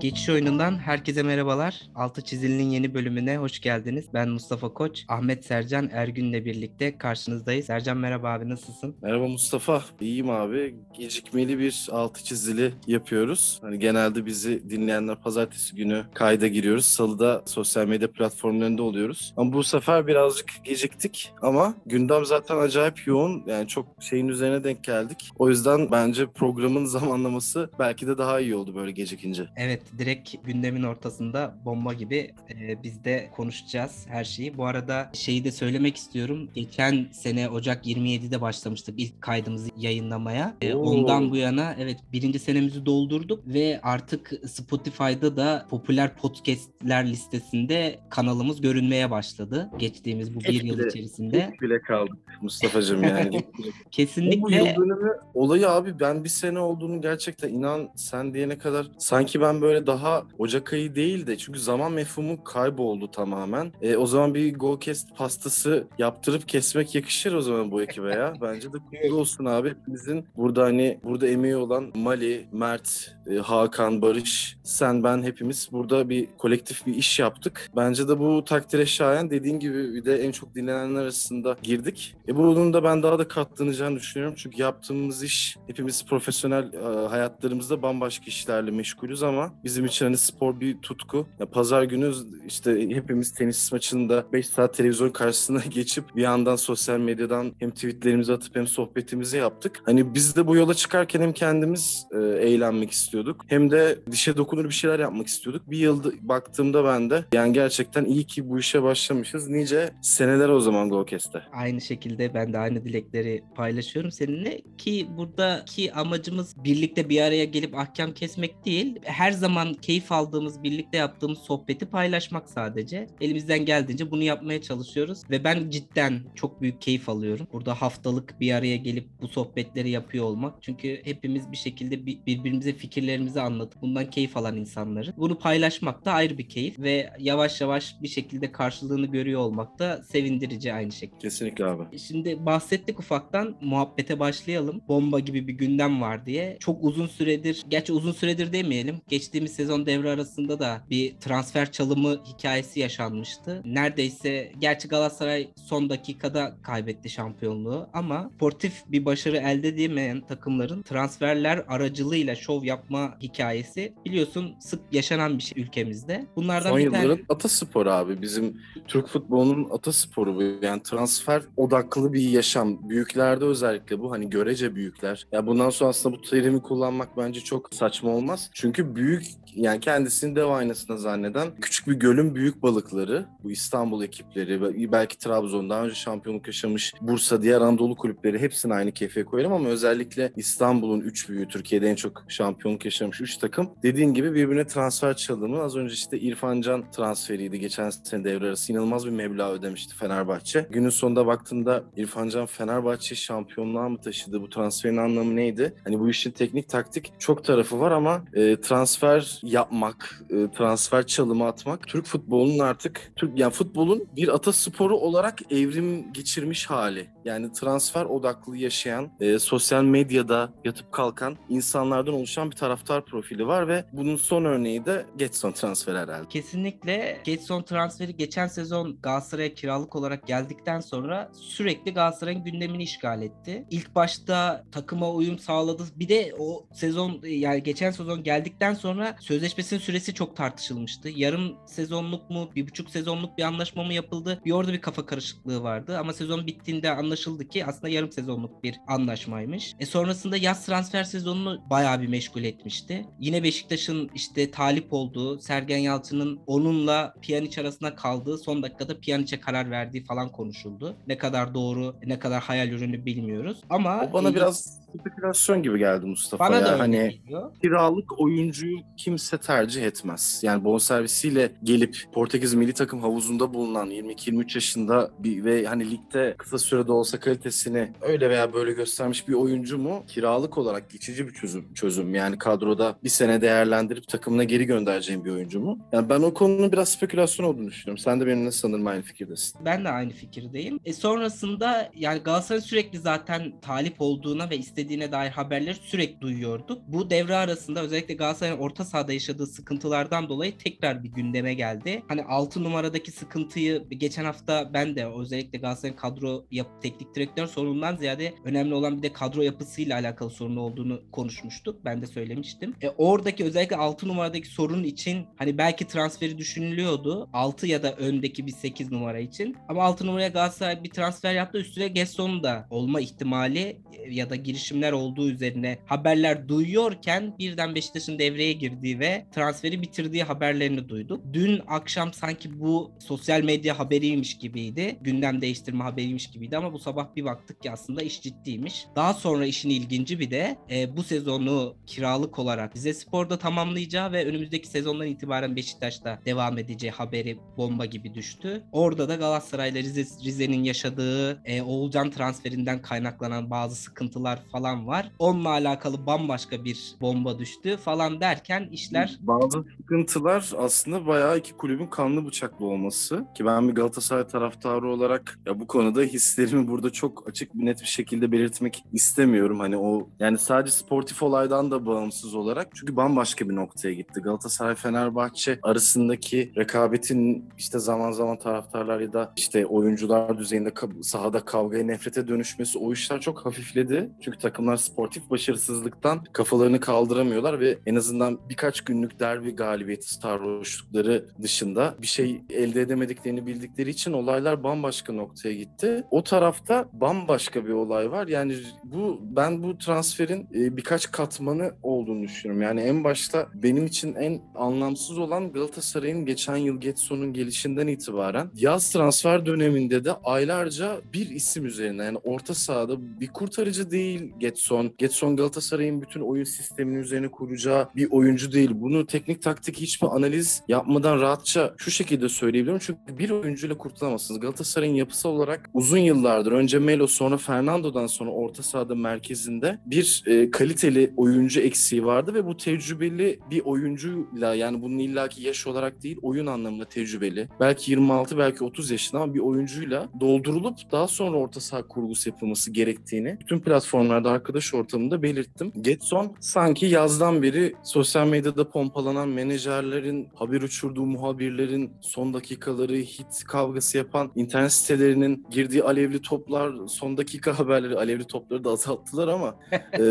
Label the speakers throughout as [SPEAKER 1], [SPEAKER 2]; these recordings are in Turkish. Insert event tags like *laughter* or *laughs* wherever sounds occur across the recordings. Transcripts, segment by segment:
[SPEAKER 1] Geçiş oyunundan herkese merhabalar. Altı Çizili'nin yeni bölümüne hoş geldiniz. Ben Mustafa Koç, Ahmet Sercan Ergün'le birlikte karşınızdayız. Sercan merhaba abi nasılsın?
[SPEAKER 2] Merhaba Mustafa. İyiyim abi. Gecikmeli bir altı çizili yapıyoruz. Hani genelde bizi dinleyenler pazartesi günü kayda giriyoruz. Salıda sosyal medya platformlarında oluyoruz. Ama bu sefer birazcık geciktik ama gündem zaten acayip yoğun. Yani çok şeyin üzerine denk geldik. O yüzden bence programın *laughs* zamanlaması belki de daha iyi oldu böyle gecikince.
[SPEAKER 1] Evet direkt gündemin ortasında bomba gibi e, biz de konuşacağız her şeyi. Bu arada şeyi de söylemek istiyorum. Geçen sene Ocak 27'de başlamıştık ilk kaydımızı yayınlamaya. E, ondan bu yana evet birinci senemizi doldurduk ve artık Spotify'da da popüler podcastler listesinde kanalımız görünmeye başladı. Geçtiğimiz bu bir
[SPEAKER 2] Geç
[SPEAKER 1] yıl
[SPEAKER 2] bile.
[SPEAKER 1] içerisinde.
[SPEAKER 2] Bile kaldık Mustafa'cığım yani. *laughs* Bu
[SPEAKER 1] Kesinlikle
[SPEAKER 2] yıl dönümü olayı abi ben bir sene olduğunu gerçekten inan sen diyene kadar sanki ben böyle daha Ocak ayı değil de çünkü zaman mefhumu kayboldu tamamen. E, o zaman bir Golcast pastası yaptırıp kesmek yakışır o zaman bu ekibe ya. *laughs* Bence de kutlu olsun abi. Hepimizin burada hani burada emeği olan Mali, Mert, e, Hakan, Barış, sen ben hepimiz burada bir kolektif bir iş yaptık. Bence de bu takdire şayan dediğin gibi bir de en çok dinlenenler arasında girdik. E bunun da ben daha da katlanacağını düşünüyorum. Çünkü yaptığımız iş hepimiz profesyonel e, hayatlarımızda bambaşka işlerle meşgulüz ama bizim için hani spor bir tutku. Ya pazar günü işte hepimiz tenis maçında 5 saat televizyon karşısına *laughs* geçip bir yandan sosyal medyadan hem tweetlerimizi atıp hem sohbetimizi yaptık. Hani biz de bu yola çıkarken hem kendimiz e, eğlenmek istiyorduk hem de dişe dokunur bir şeyler yapmak istiyorduk. Bir yılda baktığımda ben de yani gerçekten iyi ki bu işe başlamışız. Nice seneler o zaman Golcast'te.
[SPEAKER 1] Aynı şekilde ben de aynı dilekleri paylaşıyorum seninle ki buradaki amacımız birlikte bir araya gelip ahkam kesmek değil. Her zaman keyif aldığımız, birlikte yaptığımız sohbeti paylaşmak sadece. Elimizden geldiğince bunu yapmaya çalışıyoruz ve ben cidden çok büyük keyif alıyorum. Burada haftalık bir araya gelip bu sohbetleri yapıyor olmak. Çünkü hepimiz bir şekilde bir- birbirimize fikirlerimizi anlatıp bundan keyif alan insanlarız. Bunu paylaşmak da ayrı bir keyif ve yavaş yavaş bir şekilde karşılığını görüyor olmak da sevindirici aynı şekilde.
[SPEAKER 2] Kesinlikle abi.
[SPEAKER 1] Şimdi bahsettik ufaktan muhabbete başlayalım. Bomba gibi bir gündem var diye. Çok uzun süredir, gerçi uzun süredir demeyelim. Geçtiğimiz sezon devre arasında da bir transfer çalımı hikayesi yaşanmıştı. Neredeyse, gerçi Galatasaray son dakikada kaybetti şampiyonluğu ama sportif bir başarı elde edemeyen takımların transferler aracılığıyla şov yapma hikayesi biliyorsun sık yaşanan bir şey ülkemizde. Bunlardan
[SPEAKER 2] Son
[SPEAKER 1] bir tane...
[SPEAKER 2] yılların atasporu abi. Bizim Türk futbolunun atasporu bu. Yani transfer odaklı bir yaşam. Büyüklerde özellikle bu. Hani görece büyükler. Ya bundan sonra aslında bu terimi kullanmak bence çok saçma olmaz. Çünkü büyük yani kendisini dev aynasına zanneden küçük bir gölün büyük balıkları. Bu İstanbul ekipleri belki Trabzon daha önce şampiyonluk yaşamış Bursa diğer Anadolu kulüpleri hepsini aynı kefeye koyarım ama özellikle İstanbul'un üç büyüğü Türkiye'de en çok şampiyonluk yaşamış üç takım. Dediğin gibi birbirine transfer çalımı. Az önce işte İrfan Can transferiydi. Geçen sene devre arası inanılmaz bir meblağ ödemişti Fenerbahçe. Günün sonunda baktığında İrfan Can Fenerbahçe şampiyonluğa mı taşıdı? Bu transferin anlamı neydi? Hani bu işin teknik taktik çok tarafı var ama e, transfer yapmak, e, transfer çalımı atmak Türk futbolunun artık Türk yani futbolun bir atasporu olarak evrim geçirmiş hali. Yani transfer odaklı yaşayan, e, sosyal medyada yatıp kalkan insanlardan oluşan bir taraftar profili var ve bunun son örneği de Getson transferi herhalde.
[SPEAKER 1] Kesinlikle Getson transferi geçen sezon Galatasaray'a kiralık olarak geldikten sonra sürekli Galatasaray'ın gündemini işgal etti. İlk başta takıma uyum sağladı. Bir de o sezon yani geçen sezon geldikten sonra sözleşmesinin süresi çok tartışılmıştı. Yarım sezonluk mu, bir buçuk sezonluk bir anlaşma mı yapıldı? Bir orada bir kafa karışıklığı vardı ama sezon bittiğinde anlaşıldı ki aslında yarım sezonluk bir anlaşmaymış. E sonrasında yaz transfer sezonunu bayağı bir meşgul etmişti. Yine Beşiktaş'ın işte talip olduğu, Sergen Yalçın'ın onunla Pjanic arasında kaldığı, son dakikada Pjanic'e karar verdiği falan konuşuldu. Ne kadar doğru, ne kadar hayal ürünü bilmiyoruz. Ama
[SPEAKER 2] O bana
[SPEAKER 1] e,
[SPEAKER 2] biraz spekülasyon gibi geldi Mustafa
[SPEAKER 1] bana
[SPEAKER 2] ya.
[SPEAKER 1] da
[SPEAKER 2] hani
[SPEAKER 1] geliyor.
[SPEAKER 2] kiralık oyuncuyu kimse tercih etmez. Yani bonservisiyle gelip Portekiz milli takım havuzunda bulunan 22-23 yaşında bir ve hani ligde kısa sürede olsa kalitesini öyle veya böyle göstermiş bir oyuncu mu kiralık olarak geçici bir çözüm çözüm. Yani kadroda bir sene değerlendirip takımına geri göndereceğim bir oyuncu mu? Yani ben o konunun biraz spekülasyon olduğunu düşünüyorum. Sen de benimle sanırım aynı fikirdesin.
[SPEAKER 1] Ben de aynı fikirdeyim. E sonrasında yani Galatasaray sürekli zaten talip olduğuna ve istediğine dair haberleri sürekli duyuyorduk. Bu devre arasında özellikle Galatasaray'ın orta sahada yaşadığı sıkıntılardan dolayı tekrar bir gündeme geldi. Hani 6 numaradaki sıkıntıyı geçen hafta ben de özellikle Galatasaray'ın kadro yap teknik direktör sorunundan ziyade önemli olan bir de kadro yapısıyla alakalı sorun olduğunu konuşmuştuk. Ben de söylemiştim. E, oradaki özellikle 6 numaradaki sorun için hani belki transferi düşünülüyordu. 6 ya da öndeki bir 8 numara için. Ama 6 numaraya Galatasaray bir transfer yaptı. Üstüne Gesson'un da olma ihtimali e, ya da girişimler olduğu üzerine haberler duyuyorken birden Beşiktaş'ın devreye girdiği ve transferi bitirdiği haberlerini duyduk. Dün akşam sanki bu sosyal medya haberiymiş gibiydi. Gündem değiştirme haberiymiş gibiydi ama bu sabah bir baktık ki aslında iş ciddiymiş. Daha sonra işin ilginci bir de e, bu sezonu kiralık olarak Rize Spor'da tamamlayacağı ve önümüzdeki sezondan itibaren Beşiktaş'ta devam edeceği haberi bomba gibi düştü. Orada da Galatasaray'la Rize, Rize'nin yaşadığı e, Oğulcan transferinden kaynaklanan bazı sıkıntılar falan var. Onunla alakalı bambaşka bir bomba düştü falan derken işler
[SPEAKER 2] Bazı sıkıntılar aslında bayağı iki kulübün kanlı bıçaklı olması. Ki ben bir Galatasaray taraftarı olarak ya bu konuda hislerimi burada çok açık bir net bir şekilde belirtmek istemiyorum. Hani o yani sadece sportif olaydan da bağımsız olarak. Çünkü bambaşka bir noktaya gitti. Galatasaray Fenerbahçe arasındaki rekabetin işte zaman zaman taraftarlar ya da işte oyuncular düzeyinde sahada kavgaya nefrete dönüşmesi o işler çok hafifledi. Çünkü takımlar sportif başarısızlıktan kafalarını kaldıramıyorlar ve en azından birkaç günlük derbi galibiyeti sarhoşlukları dışında bir şey elde edemediklerini bildikleri için olaylar bambaşka noktaya gitti. O tarafta bambaşka bir olay var. Yani bu ben bu transferin e, birkaç katmanı olduğunu düşünüyorum. Yani en başta benim için en anlamsız olan Galatasaray'ın geçen yıl Getson'un gelişinden itibaren yaz transfer döneminde de aylarca bir isim üzerine yani orta sahada bir kurtarıcı değil Getson. Getson Galatasaray'ın bütün oyun sisteminin üzerine kuracağı bir oyuncu değil. Bunu teknik taktik hiçbir analiz yapmadan rahatça şu şekilde söyleyebilirim. Çünkü bir oyuncuyla kurtulamazsınız. Galatasaray'ın yapısal olarak uzun yıllardır önce Melo sonra Fernando'dan sonra orta sahada merkezinde bir e, kaliteli oyuncu eksiği vardı ve bu tecrübeli bir oyuncuyla yani bunun illaki yaş olarak değil oyun anlamında tecrübeli. Belki 26 belki 30 yaşında ama bir oyuncuyla doldurulup daha sonra orta saha kurgusu yapılması gerektiğini bütün platformlarda arkadaş ortamında belirttim. Getson sanki yazdan beri sosyal medyada pompalanan menajerlerin, haber uçurduğu muhabirlerin son dakikaları hit kavgası yapan internet sitelerinin girdiği alevli toplar, son dakika haberleri, alevli topları da azalttılar ama *laughs* e,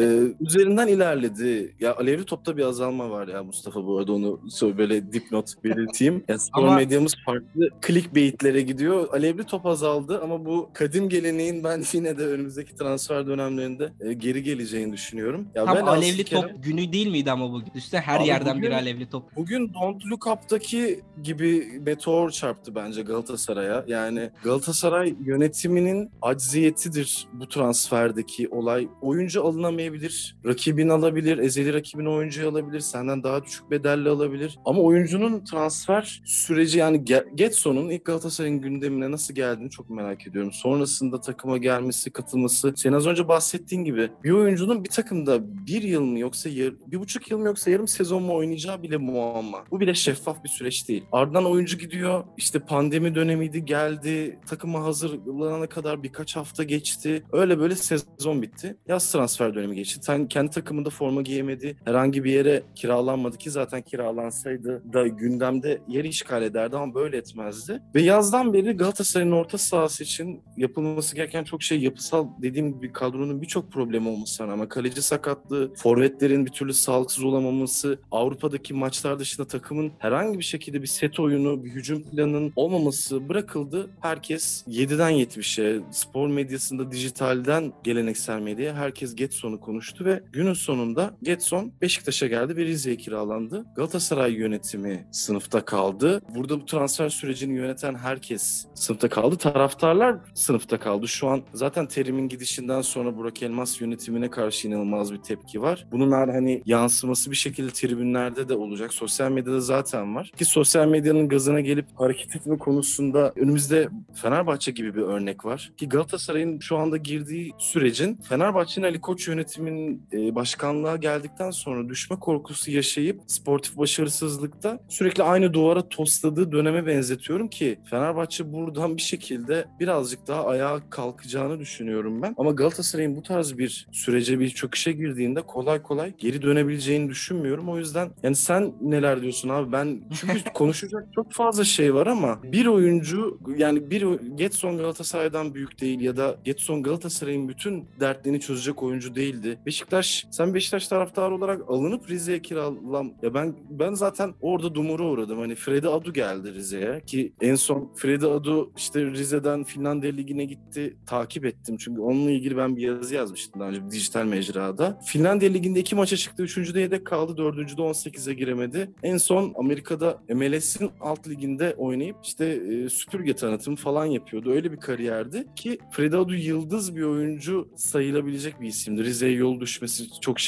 [SPEAKER 2] üzerinden ilerledi. Ya alevli topta bir azalma var ya Mustafa bu arada onu söyle böyle dipnot belirteyim. *laughs* Ya spor
[SPEAKER 1] Ama-
[SPEAKER 2] medyamız farklı clickbait'lere gidiyor. Alevli top azaldı ama bu kadim geleneğin ben *laughs* yine de önümüzdeki transfer dönemlerinde e, geri geleceğini düşünüyorum. Ya
[SPEAKER 1] tam
[SPEAKER 2] velhasıl
[SPEAKER 1] alevli top günü değil miydi ama bugün? Üstte her
[SPEAKER 2] Abi
[SPEAKER 1] yerden bir
[SPEAKER 2] bugün-
[SPEAKER 1] alevli top.
[SPEAKER 2] Bugün Don't Look Up'taki gibi meteor çarptı bence Galatasaray'a. Yani Galatasaray yönetiminin acziyetidir bu transferdeki olay. Oyuncu alınamayabilir, rakibin alabilir, ezeli rakibin oyuncuyu alabilir, senden daha düşük bedelle alabilir. Ama oyuncunun transfer süreci yani Ge- Getson'un ilk Galatasaray'ın gündemine nasıl geldiğini çok merak ediyorum. Sonrasında takıma gelmesi, katılması. Sen az önce bahsettiğin gibi bir oyuncunun bir takımda bir yıl mı yoksa yar, bir buçuk yıl mı yoksa yarım sezon mu oynayacağı bile muamma. Bu bile şeffaf bir süreç değil. Ardından oyuncu gidiyor. İşte pandemi dönemiydi geldi. Takıma hazırlanana kadar birkaç hafta geçti. Öyle böyle sezon bitti. Yaz transfer dönemi geçti. Sen kendi takımında forma giyemedi. Herhangi bir yere kiralanmadı ki zaten kiralansaydı da gündemde yer işgal ederdi ama böyle etmezdi. Ve yazdan beri Galatasaray'ın orta sahası için yapılması gereken çok şey yapısal dediğim gibi kadronun birçok problemi olmasına rağmen kaleci sakatlığı, forvetlerin bir türlü sağlıksız olamaması, Avrupa'daki maçlar dışında takımın herhangi bir şekilde bir set oyunu, bir hücum planının olmaması bırakıldı. Herkes 7'den 70'e, spor medyasında dijitalden geleneksel medyaya herkes Getson'u konuştu ve günün sonunda Getson Beşiktaş'a geldi ve Rize'ye kiralandı. Galatasaray yönetimi sınıfta kaldı. Burada bu transfer sürecini yöneten herkes sınıfta kaldı. Taraftarlar sınıfta kaldı. Şu an zaten Terim'in gidişinden sonra Burak Elmas yönetimine karşı inanılmaz bir tepki var. Bunun hani yansıması bir şekilde tribünlerde de olacak. Sosyal medyada zaten var. Ki sosyal medyanın gazına gelip hareket etme konusunda önümüzde Fenerbahçe gibi bir örnek var. Ki Galatasaray'ın şu anda girdiği sürecin Fenerbahçe'nin Ali Koç yönetiminin e, başkanlığa geldikten sonra düşme korkusu yaşayıp sportif başarısızlıkta sürekli aynı duvara tosladığı döneme benzetiyorum ki Fenerbahçe buradan bir şekilde birazcık daha ayağa kalkacağını düşünüyorum ben. Ama Galatasaray'ın bu tarz bir sürece bir çöküşe girdiğinde kolay kolay geri dönebileceğini düşünmüyorum. O yüzden yani sen neler diyorsun abi? Ben çünkü *laughs* konuşacak çok fazla şey var ama bir oyuncu yani bir Getson Galatasaray'dan büyük değil ya da Getson Galatasaray'ın bütün dertlerini çözecek oyuncu değildi. Beşiktaş sen Beşiktaş taraftarı olarak alınıp Rize'ye kiralam ya ben ben zaten orada dumura uğradım. Hani Freddy Adu geldi Rize'ye ki en son Freddy Adu işte Rize'den Finlandiya Ligi'ne gitti. Takip ettim çünkü onunla ilgili ben bir yazı yazmıştım daha önce bir dijital mecrada. Finlandiya Ligi'nde iki maça çıktı. Üçüncüde yedek kaldı. Dördüncüde 18'e giremedi. En son Amerika'da MLS'in alt liginde oynayıp işte e, süpürge tanıtımı falan yapıyordu. Öyle bir kariyerdi ki Freddy Adu yıldız bir oyuncu sayılabilecek bir isimdi. Rize'ye yol düşmesi çok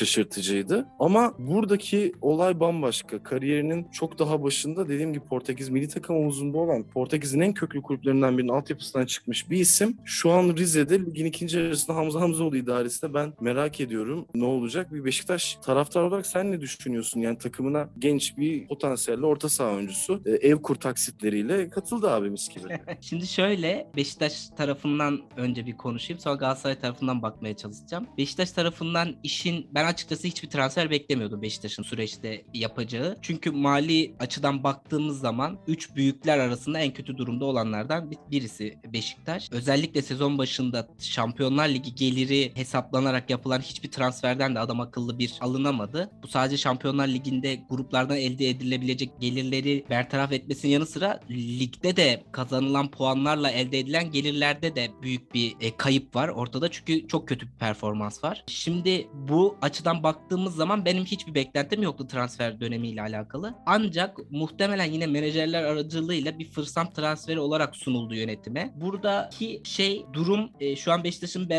[SPEAKER 2] şaşırtıcıydı. Ama buradaki olay bambaşka. Kariyerinin çok daha başında dediğim gibi Portekiz milli takım omuzunda olan Portekiz'in en köklü kulüplerinden birinin altyapısından çıkmış bir isim. Şu an Rize'de ligin ikinci yarısında Hamza Hamzoğlu idaresinde ben merak ediyorum ne olacak. Bir Beşiktaş taraftar olarak sen ne düşünüyorsun? Yani takımına genç bir potansiyelli orta saha oyuncusu e, ev kur taksitleriyle katıldı abimiz gibi. *laughs*
[SPEAKER 1] Şimdi şöyle Beşiktaş tarafından önce bir konuşayım sonra Galatasaray tarafından bakmaya çalışacağım. Beşiktaş tarafından işin ben açıkçası hiçbir transfer beklemiyordum Beşiktaş'ın süreçte yapacağı. Çünkü mali açıdan baktığımız zaman 3 büyükler arasında en kötü durumda olanlardan birisi Beşiktaş. Özellikle sezon başında Şampiyonlar Ligi geliri hesaplanarak yapılan hiçbir transferden de adam akıllı bir alınamadı. Bu sadece Şampiyonlar Ligi'nde gruplardan elde edilebilecek gelirleri bertaraf etmesinin yanı sıra ligde de kazanılan puanlarla elde edilen gelirlerde de büyük bir e, kayıp var ortada çünkü çok kötü bir performans var. Şimdi bu açıdan baktığımız zaman benim hiçbir beklentim yoktu transfer dönemiyle alakalı. Ancak muhtemelen yine menajerler aracılığıyla bir fırsat transferi olarak sunuldu yönetime. Buradaki şey durum e, şu an Beşiktaş'ın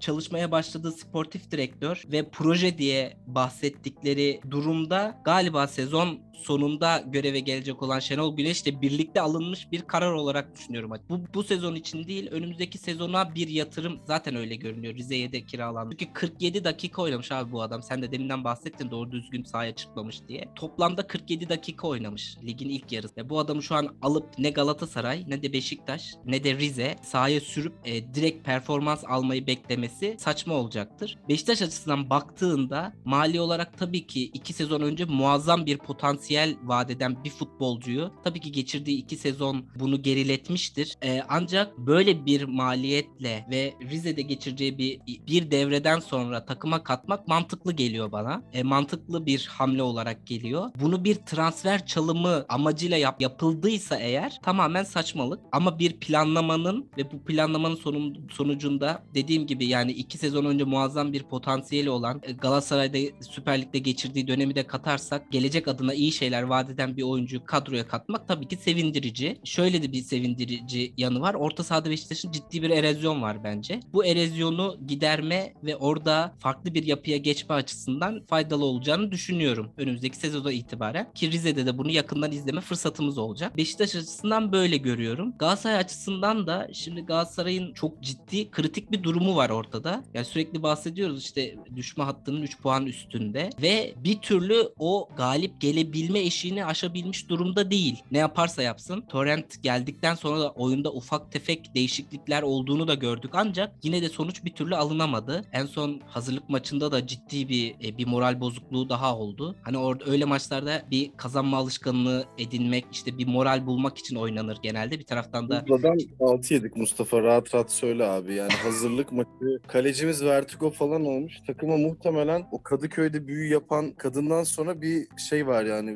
[SPEAKER 1] çalışmaya başladığı sportif direktör ve proje diye bahsettikleri durumda galiba sezon sonunda göreve gelecek olan Şenol Güneş'le birlikte alınmış bir karar olarak düşünüyorum. Bu, bu sezon için değil önümüzdeki sezona bir yatırım zaten öyle görünüyor. Rize'ye de kiralandı. Çünkü 47 dakika oynamış abi bu adam. Sen de deminden bahsettin doğru düzgün sahaya çıkmamış diye. Toplamda 47 dakika oynamış ligin ilk yarısı. Ve bu adamı şu an alıp ne Galatasaray ne de Beşiktaş ne de Rize sahaya sürüp e, direkt performans almayı beklemesi saçma olacaktır. Beşiktaş açısından baktığında mali olarak tabii ki 2 sezon önce muazzam bir potansiyel potansiyel vadeden bir futbolcuyu tabii ki geçirdiği iki sezon bunu geriletmiştir. E, ancak böyle bir maliyetle ve Rize'de geçireceği bir bir devreden sonra takıma katmak mantıklı geliyor bana. E, mantıklı bir hamle olarak geliyor. Bunu bir transfer çalımı amacıyla yap, yapıldıysa eğer tamamen saçmalık. Ama bir planlamanın ve bu planlamanın sonun, sonucunda dediğim gibi yani iki sezon önce muazzam bir potansiyeli olan e, Galatasaray'da Süper Lig'de geçirdiği dönemi de katarsak gelecek adına iyi şeyler vaat eden bir oyuncuyu kadroya katmak tabii ki sevindirici. Şöyle de bir sevindirici yanı var. Orta sahada Beşiktaş'ın ciddi bir erozyon var bence. Bu erozyonu giderme ve orada farklı bir yapıya geçme açısından faydalı olacağını düşünüyorum. Önümüzdeki sezonda itibaren. Ki Rize'de de bunu yakından izleme fırsatımız olacak. Beşiktaş açısından böyle görüyorum. Galatasaray açısından da şimdi Galatasaray'ın çok ciddi kritik bir durumu var ortada. Yani sürekli bahsediyoruz işte düşme hattının 3 puan üstünde ve bir türlü o galip gelebilir bilme eşiğini aşabilmiş durumda değil. Ne yaparsa yapsın. Torrent geldikten sonra da oyunda ufak tefek değişiklikler olduğunu da gördük ancak yine de sonuç bir türlü alınamadı. En son hazırlık maçında da ciddi bir e, bir moral bozukluğu daha oldu. Hani orada öyle maçlarda bir kazanma alışkanlığı edinmek, işte bir moral bulmak için oynanır genelde. Bir taraftan da
[SPEAKER 2] Buradan 6 yedik Mustafa rahat rahat söyle abi. Yani hazırlık maçı kalecimiz Vertigo falan olmuş. Takıma muhtemelen o Kadıköy'de büyü yapan kadından sonra bir şey var yani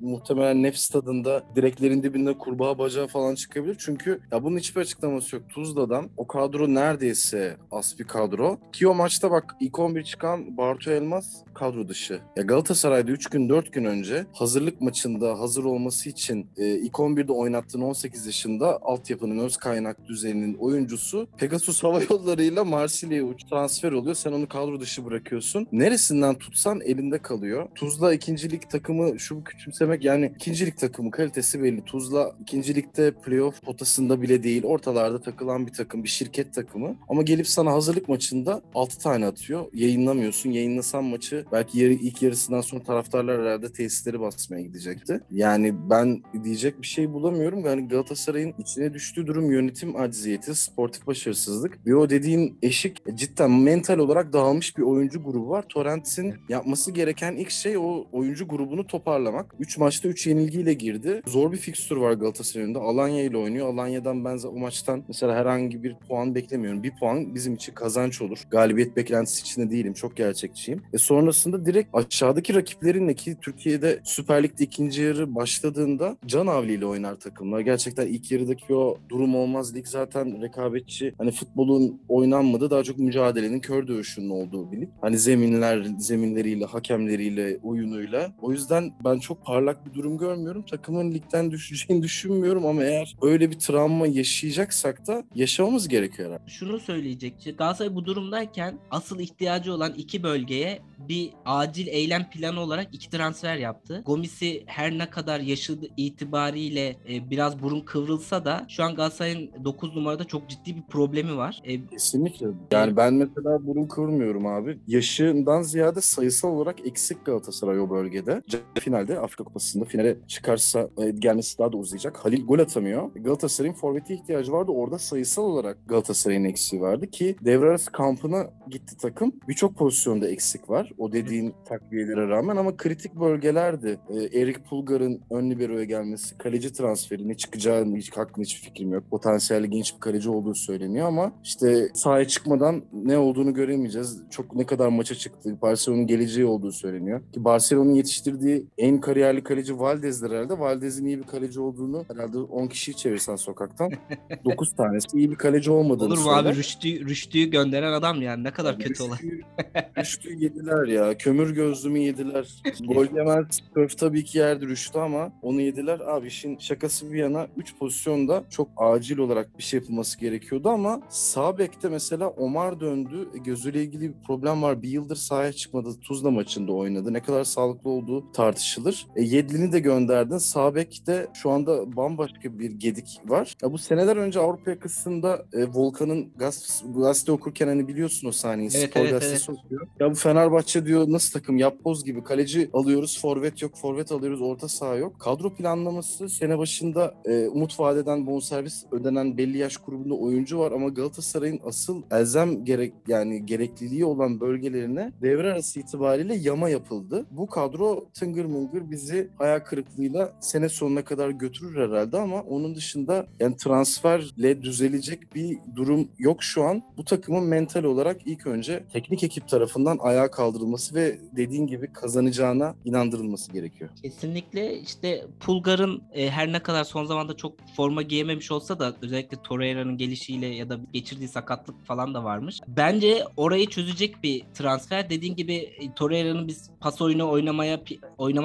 [SPEAKER 2] muhtemelen nefs tadında direklerin dibinde kurbağa bacağı falan çıkabilir. Çünkü ya bunun hiçbir açıklaması yok. Tuzla'dan o kadro neredeyse az bir kadro. Ki o maçta bak ilk 11 çıkan Bartu Elmas kadro dışı. Ya Galatasaray'da 3 gün 4 gün önce hazırlık maçında hazır olması için e, ilk 11'de oynattığın 18 yaşında altyapının öz kaynak düzeninin oyuncusu Pegasus Hava Yolları'yla Marsilya'ya uç transfer oluyor. Sen onu kadro dışı bırakıyorsun. Neresinden tutsan elinde kalıyor. Tuzla ikincilik takımı şu küçümsemek yani ikincilik takımı kalitesi belli. Tuzla ikincilikte playoff potasında bile değil. Ortalarda takılan bir takım, bir şirket takımı. Ama gelip sana hazırlık maçında 6 tane atıyor. Yayınlamıyorsun. Yayınlasan maçı belki yarı, ilk yarısından sonra taraftarlar herhalde tesisleri basmaya gidecekti. Yani ben diyecek bir şey bulamıyorum. Yani Galatasaray'ın içine düştüğü durum yönetim acziyeti, sportif başarısızlık. Ve o dediğin eşik cidden mental olarak dağılmış bir oyuncu grubu var. Torrent'in yapması gereken ilk şey o oyuncu grubunu toparlamak. 3 maçta 3 yenilgiyle girdi. Zor bir fikstür var Galatasaray'ın da. Alanya ile oynuyor. Alanya'dan ben o maçtan mesela herhangi bir puan beklemiyorum. Bir puan bizim için kazanç olur. Galibiyet beklentisi içinde değilim. Çok gerçekçiyim. E sonrasında direkt aşağıdaki rakiplerinle ki Türkiye'de Süper Lig'de ikinci yarı başladığında Can Avli ile oynar takımlar. Gerçekten ilk yarıdaki o durum olmaz. Lig zaten rekabetçi. Hani futbolun oynanmadığı daha çok mücadelenin kör dövüşünün olduğu bir lig. Hani zeminler, zeminleriyle, hakemleriyle, oyunuyla. O yüzden ben çok parlak bir durum görmüyorum. Takımın ligden düşeceğini *laughs* düşünmüyorum ama eğer öyle bir travma yaşayacaksak da yaşamamız gerekiyor herhalde.
[SPEAKER 1] Şunu söyleyecek. Galatasaray bu durumdayken asıl ihtiyacı olan iki bölgeye bir acil eylem planı olarak iki transfer yaptı. Gomis'i her ne kadar yaşı itibariyle e, biraz burun kıvrılsa da şu an Galatasaray'ın 9 numarada çok ciddi bir problemi var. E,
[SPEAKER 2] Kesinlikle. Yani ben mesela burun kıvırmıyorum abi. Yaşından ziyade sayısal olarak eksik Galatasaray o bölgede. Finalde Afrika Kupası'nda finale çıkarsa e, gelmesi daha da uzayacak. Halil gol atamıyor. Galatasaray'ın forveti ihtiyacı vardı. Orada sayısal olarak Galatasaray'ın eksiği vardı ki devre arası kampına gitti takım. Birçok pozisyonda eksik var. O dediğin takviyelere rağmen ama kritik bölgelerdi. E, Erik Pulgar'ın ön libero'ya gelmesi, kaleci transferi ne çıkacağı hiç hakkında hiçbir fikrim yok. Potansiyelli genç bir kaleci olduğu söyleniyor ama işte sahaya çıkmadan ne olduğunu göremeyeceğiz. Çok ne kadar maça çıktı. Barcelona'nın geleceği olduğu söyleniyor. Ki Barcelona'nın yetiştirdiği en kariyerli kaleci Valdez'dir herhalde. Valdez'in iyi bir kaleci olduğunu herhalde 10 kişiyi çevirsen sokaktan *laughs* 9 tanesi iyi bir kaleci olmadığını
[SPEAKER 1] olur mu
[SPEAKER 2] söyler.
[SPEAKER 1] abi Rüştü, Rüştü'yü gönderen adam yani ne kadar kötü olan.
[SPEAKER 2] Rüştü, Rüştü yediler ya. Kömür gözlümü yediler. Gol yemez. Köf tabii ki yerdi Rüştü ama onu yediler. Abi işin şakası bir yana 3 pozisyonda çok acil olarak bir şey yapılması gerekiyordu ama sağ bekte mesela Omar döndü. E, Gözüyle ilgili bir problem var. Bir yıldır sahaya çıkmadı. Tuzla maçında oynadı. Ne kadar sağlıklı olduğu tartışılır. E, Yedlin'i de gönderdin. Sağ bekte şu anda bambaşka bir gedik var. Ya bu seneler önce Avrupa yakasında e, Volkan'ın gaz, gazete okurken hani biliyorsun o sahneyi.
[SPEAKER 1] Evet,
[SPEAKER 2] Spor
[SPEAKER 1] evet,
[SPEAKER 2] gazetesi okuyor. Ya bu Fenerbahçe diyor nasıl takım yapboz gibi. Kaleci alıyoruz, forvet yok, forvet alıyoruz, orta saha yok. Kadro planlaması sene başında e, umut vadeden bonservis ödenen belli yaş grubunda oyuncu var ama Galatasaray'ın asıl elzem gerek yani gerekliliği olan bölgelerine devre arası itibariyle yama yapıldı. Bu kadro tıngır mıngır bizi hayal kırıklığıyla sene sonuna kadar götürür herhalde ama onun dışında yani transferle düzelecek bir durum yok şu an. Bu takımın mental olarak ilk önce teknik ekip tarafından ayağa kaldırılması ve dediğin gibi kazanacağına inandırılması gerekiyor.
[SPEAKER 1] Kesinlikle işte Pulgar'ın e, her ne kadar son zamanda çok forma giyememiş olsa da özellikle Torreira'nın gelişiyle ya da geçirdiği sakatlık falan da varmış. Bence orayı çözecek bir transfer. Dediğin gibi e, Torreira'nın biz pas oyunu oynamaya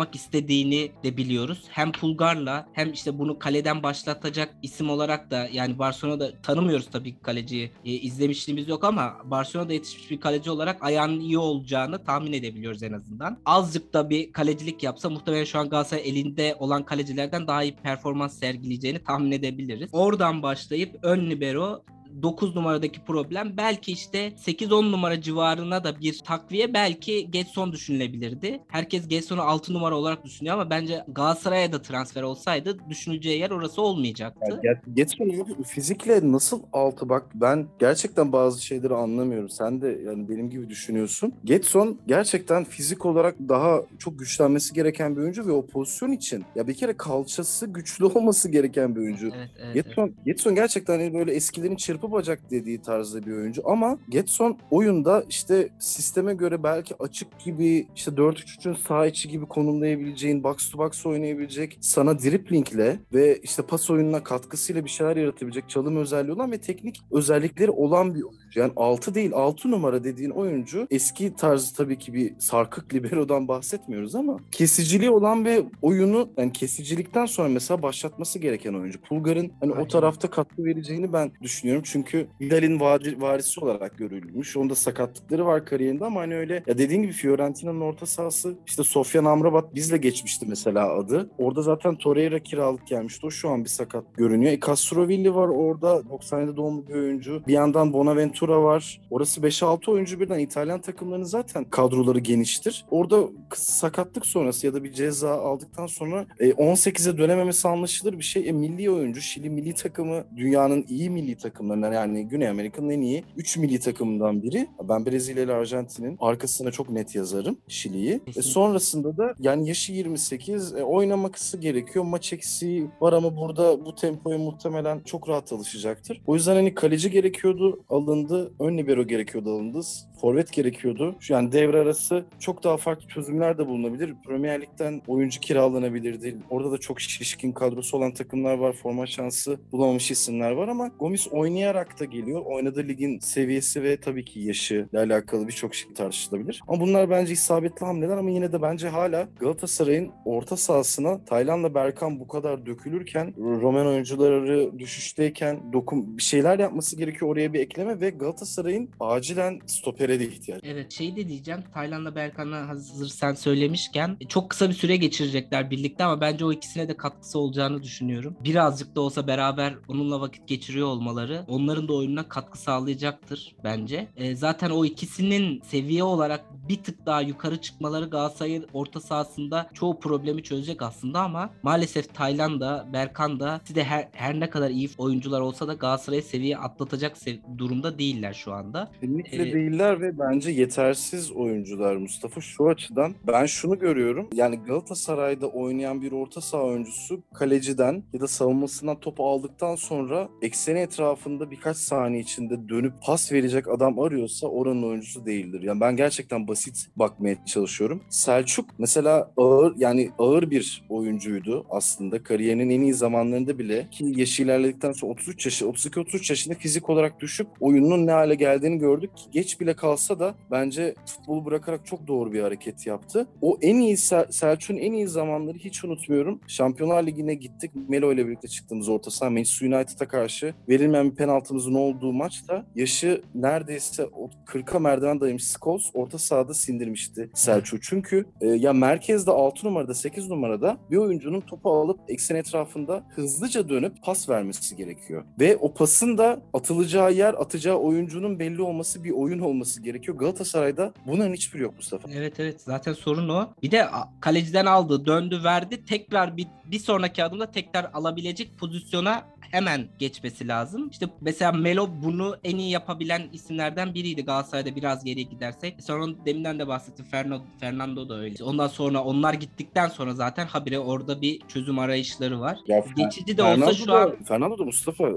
[SPEAKER 1] oynamak istediğini de biliyoruz. Hem Pulgar'la hem işte bunu kaleden başlatacak isim olarak da yani Barcelona'da tanımıyoruz tabii kaleciyi. E, izlemişliğimiz yok ama Barcelona'da yetişmiş bir kaleci olarak ayağının iyi olacağını tahmin edebiliyoruz en azından. Azıcık da bir kalecilik yapsa muhtemelen şu an Galatasaray elinde olan kalecilerden daha iyi performans sergileyeceğini tahmin edebiliriz. Oradan başlayıp ön libero 9 numaradaki problem belki işte 8-10 numara civarına da bir takviye belki Getson düşünülebilirdi. Herkes Getson'u 6 numara olarak düşünüyor ama bence Galatasaray'a da transfer olsaydı düşüneceği yer orası olmayacaktı.
[SPEAKER 2] Ya, Getson fizikle nasıl altı bak ben gerçekten bazı şeyleri anlamıyorum. Sen de yani benim gibi düşünüyorsun. Getson gerçekten fizik olarak daha çok güçlenmesi gereken bir oyuncu ve o pozisyon için ya bir kere kalçası güçlü *laughs* olması gereken bir oyuncu.
[SPEAKER 1] Evet, evet,
[SPEAKER 2] Getson,
[SPEAKER 1] evet.
[SPEAKER 2] Getson gerçekten hani böyle eskilerin çırpı bacak dediği tarzda bir oyuncu ama Getson oyunda işte sisteme göre belki açık gibi işte 4-3-3'ün sağ içi gibi konumlayabileceğin, box to box oynayabilecek, sana driplingle ve işte pas oyununa katkısıyla bir şeyler yaratabilecek çalım özelliği olan ve teknik özellikleri olan bir oyuncu. Yani 6 değil 6 numara dediğin oyuncu eski tarzı tabii ki bir sarkık *laughs* libero'dan bahsetmiyoruz ama kesiciliği olan ve oyunu yani kesicilikten sonra mesela başlatması gereken oyuncu. Pulgar'ın hani
[SPEAKER 1] Aynen.
[SPEAKER 2] o tarafta katkı vereceğini ben düşünüyorum. Çünkü Vidal'in vari- varisi olarak görülmüş. Onda sakatlıkları var kariyerinde ama hani öyle ya dediğin gibi Fiorentina'nın orta sahası işte Sofyan Amrabat bizle geçmişti mesela adı. Orada zaten Torreira kiralık gelmişti. O şu an bir sakat görünüyor. E Castrovilli var orada 97 doğumlu bir oyuncu. Bir yandan Bonaventura var. Orası 5-6 oyuncu birden İtalyan takımlarının zaten kadroları geniştir. Orada sakatlık sonrası ya da bir ceza aldıktan sonra e, 18'e dönememesi anlaşılır bir şey. E, milli oyuncu Şili milli takımı dünyanın iyi milli takımlarından yani Güney Amerika'nın en iyi 3 milli takımından biri. Ben Brezilya ile Arjantin'in arkasına çok net yazarım Şili'yi. E, sonrasında da yani yaşı 28 e, oynaması gerekiyor. Maç eksiği var ama burada bu tempoya muhtemelen çok rahat alışacaktır. O yüzden hani kaleci gerekiyordu alındı. Ön libero gerekiyordu alındı. Forvet gerekiyordu. Yani devre arası çok daha farklı çözümler de bulunabilir. Premier Lig'den oyuncu kiralanabilirdi. Orada da çok şişkin kadrosu olan takımlar var. Forma şansı bulamamış isimler var ama Gomis oynayarak da geliyor. Oynadığı ligin seviyesi ve tabii ki yaşı ile alakalı birçok şey tartışılabilir. Ama bunlar bence isabetli hamleler ama yine de bence hala Galatasaray'ın orta sahasına Tayland'la Berkan bu kadar dökülürken Roman oyuncuları düşüşteyken dokun bir şeyler yapması gerekiyor oraya bir ekleme ve Galatasaray'ın acilen stopere de ihtiyacı.
[SPEAKER 1] Evet şey de diyeceğim Tayland'la Berkan'a hazır sen söylemişken e, çok kısa bir süre geçirecekler birlikte ama bence o ikisine de katkısı olacağını düşünüyorum. Birazcık da olsa beraber onunla vakit geçiriyor olmaları onların da oyununa katkı sağlayacaktır bence. E, zaten o ikisinin seviye olarak bir tık daha yukarı çıkmaları Galatasaray'ın orta sahasında çoğu problemi çözecek aslında ama maalesef Tayland da Berkan da de her, her ne kadar iyi oyuncular olsa da Galatasaray'ı seviye atlatacak sev- durumda değiller şu anda.
[SPEAKER 2] Kesinlikle
[SPEAKER 1] Ee,
[SPEAKER 2] değiller ve bence yetersiz oyuncular Mustafa. Şu açıdan ben şunu görüyorum. Yani Galatasaray'da oynayan bir orta saha oyuncusu kaleciden ya da savunmasından topu aldıktan sonra ekseni etrafında birkaç saniye içinde dönüp pas verecek adam arıyorsa oranın oyuncusu değildir. Yani ben gerçekten basit bakmaya çalışıyorum. Selçuk mesela ağır yani ağır bir oyuncuydu aslında. Kariyerinin en iyi zamanlarında bile ki yaşı ilerledikten sonra 33 yaşı 32-33 yaşında fizik olarak düşüp oyunun ne hale geldiğini gördük geç bile kalsa da bence futbolu bırakarak çok doğru bir hareket yaptı. O en iyi Sel- Selçuk'un en iyi zamanları hiç unutmuyorum. Şampiyonlar Ligi'ne gittik. Melo ile birlikte çıktığımız orta saha Manchester United'a karşı verilmeyen bir penaltımızın olduğu maçta yaşı neredeyse o 40'a merdiven dayamış Scholes orta sahada sindirmişti Selçuk. Çünkü e, ya merkezde 6 numarada 8 numarada bir oyuncunun topu alıp eksen etrafında hızlıca dönüp pas vermesi gerekiyor. Ve o pasın da atılacağı yer, atacağı oyuncunun belli olması bir oyun olması gerekiyor. Galatasaray'da bunların hiçbiri yok Mustafa.
[SPEAKER 1] Evet evet zaten sorun o. Bir de kaleciden aldı, döndü, verdi. Tekrar bir, bir sonraki adımda tekrar alabilecek pozisyona hemen geçmesi lazım. İşte mesela Melo bunu en iyi yapabilen isimlerden biriydi Galatasaray'da biraz geriye gidersek. Sonra deminden de bahsettim. Fernando, Fernando da öyle. Ondan sonra onlar gittikten sonra zaten habire orada bir çözüm arayışları var.
[SPEAKER 2] Ya Fer-
[SPEAKER 1] Geçici de olsa
[SPEAKER 2] Fernando
[SPEAKER 1] şu
[SPEAKER 2] da-
[SPEAKER 1] an
[SPEAKER 2] Fernando da Mustafa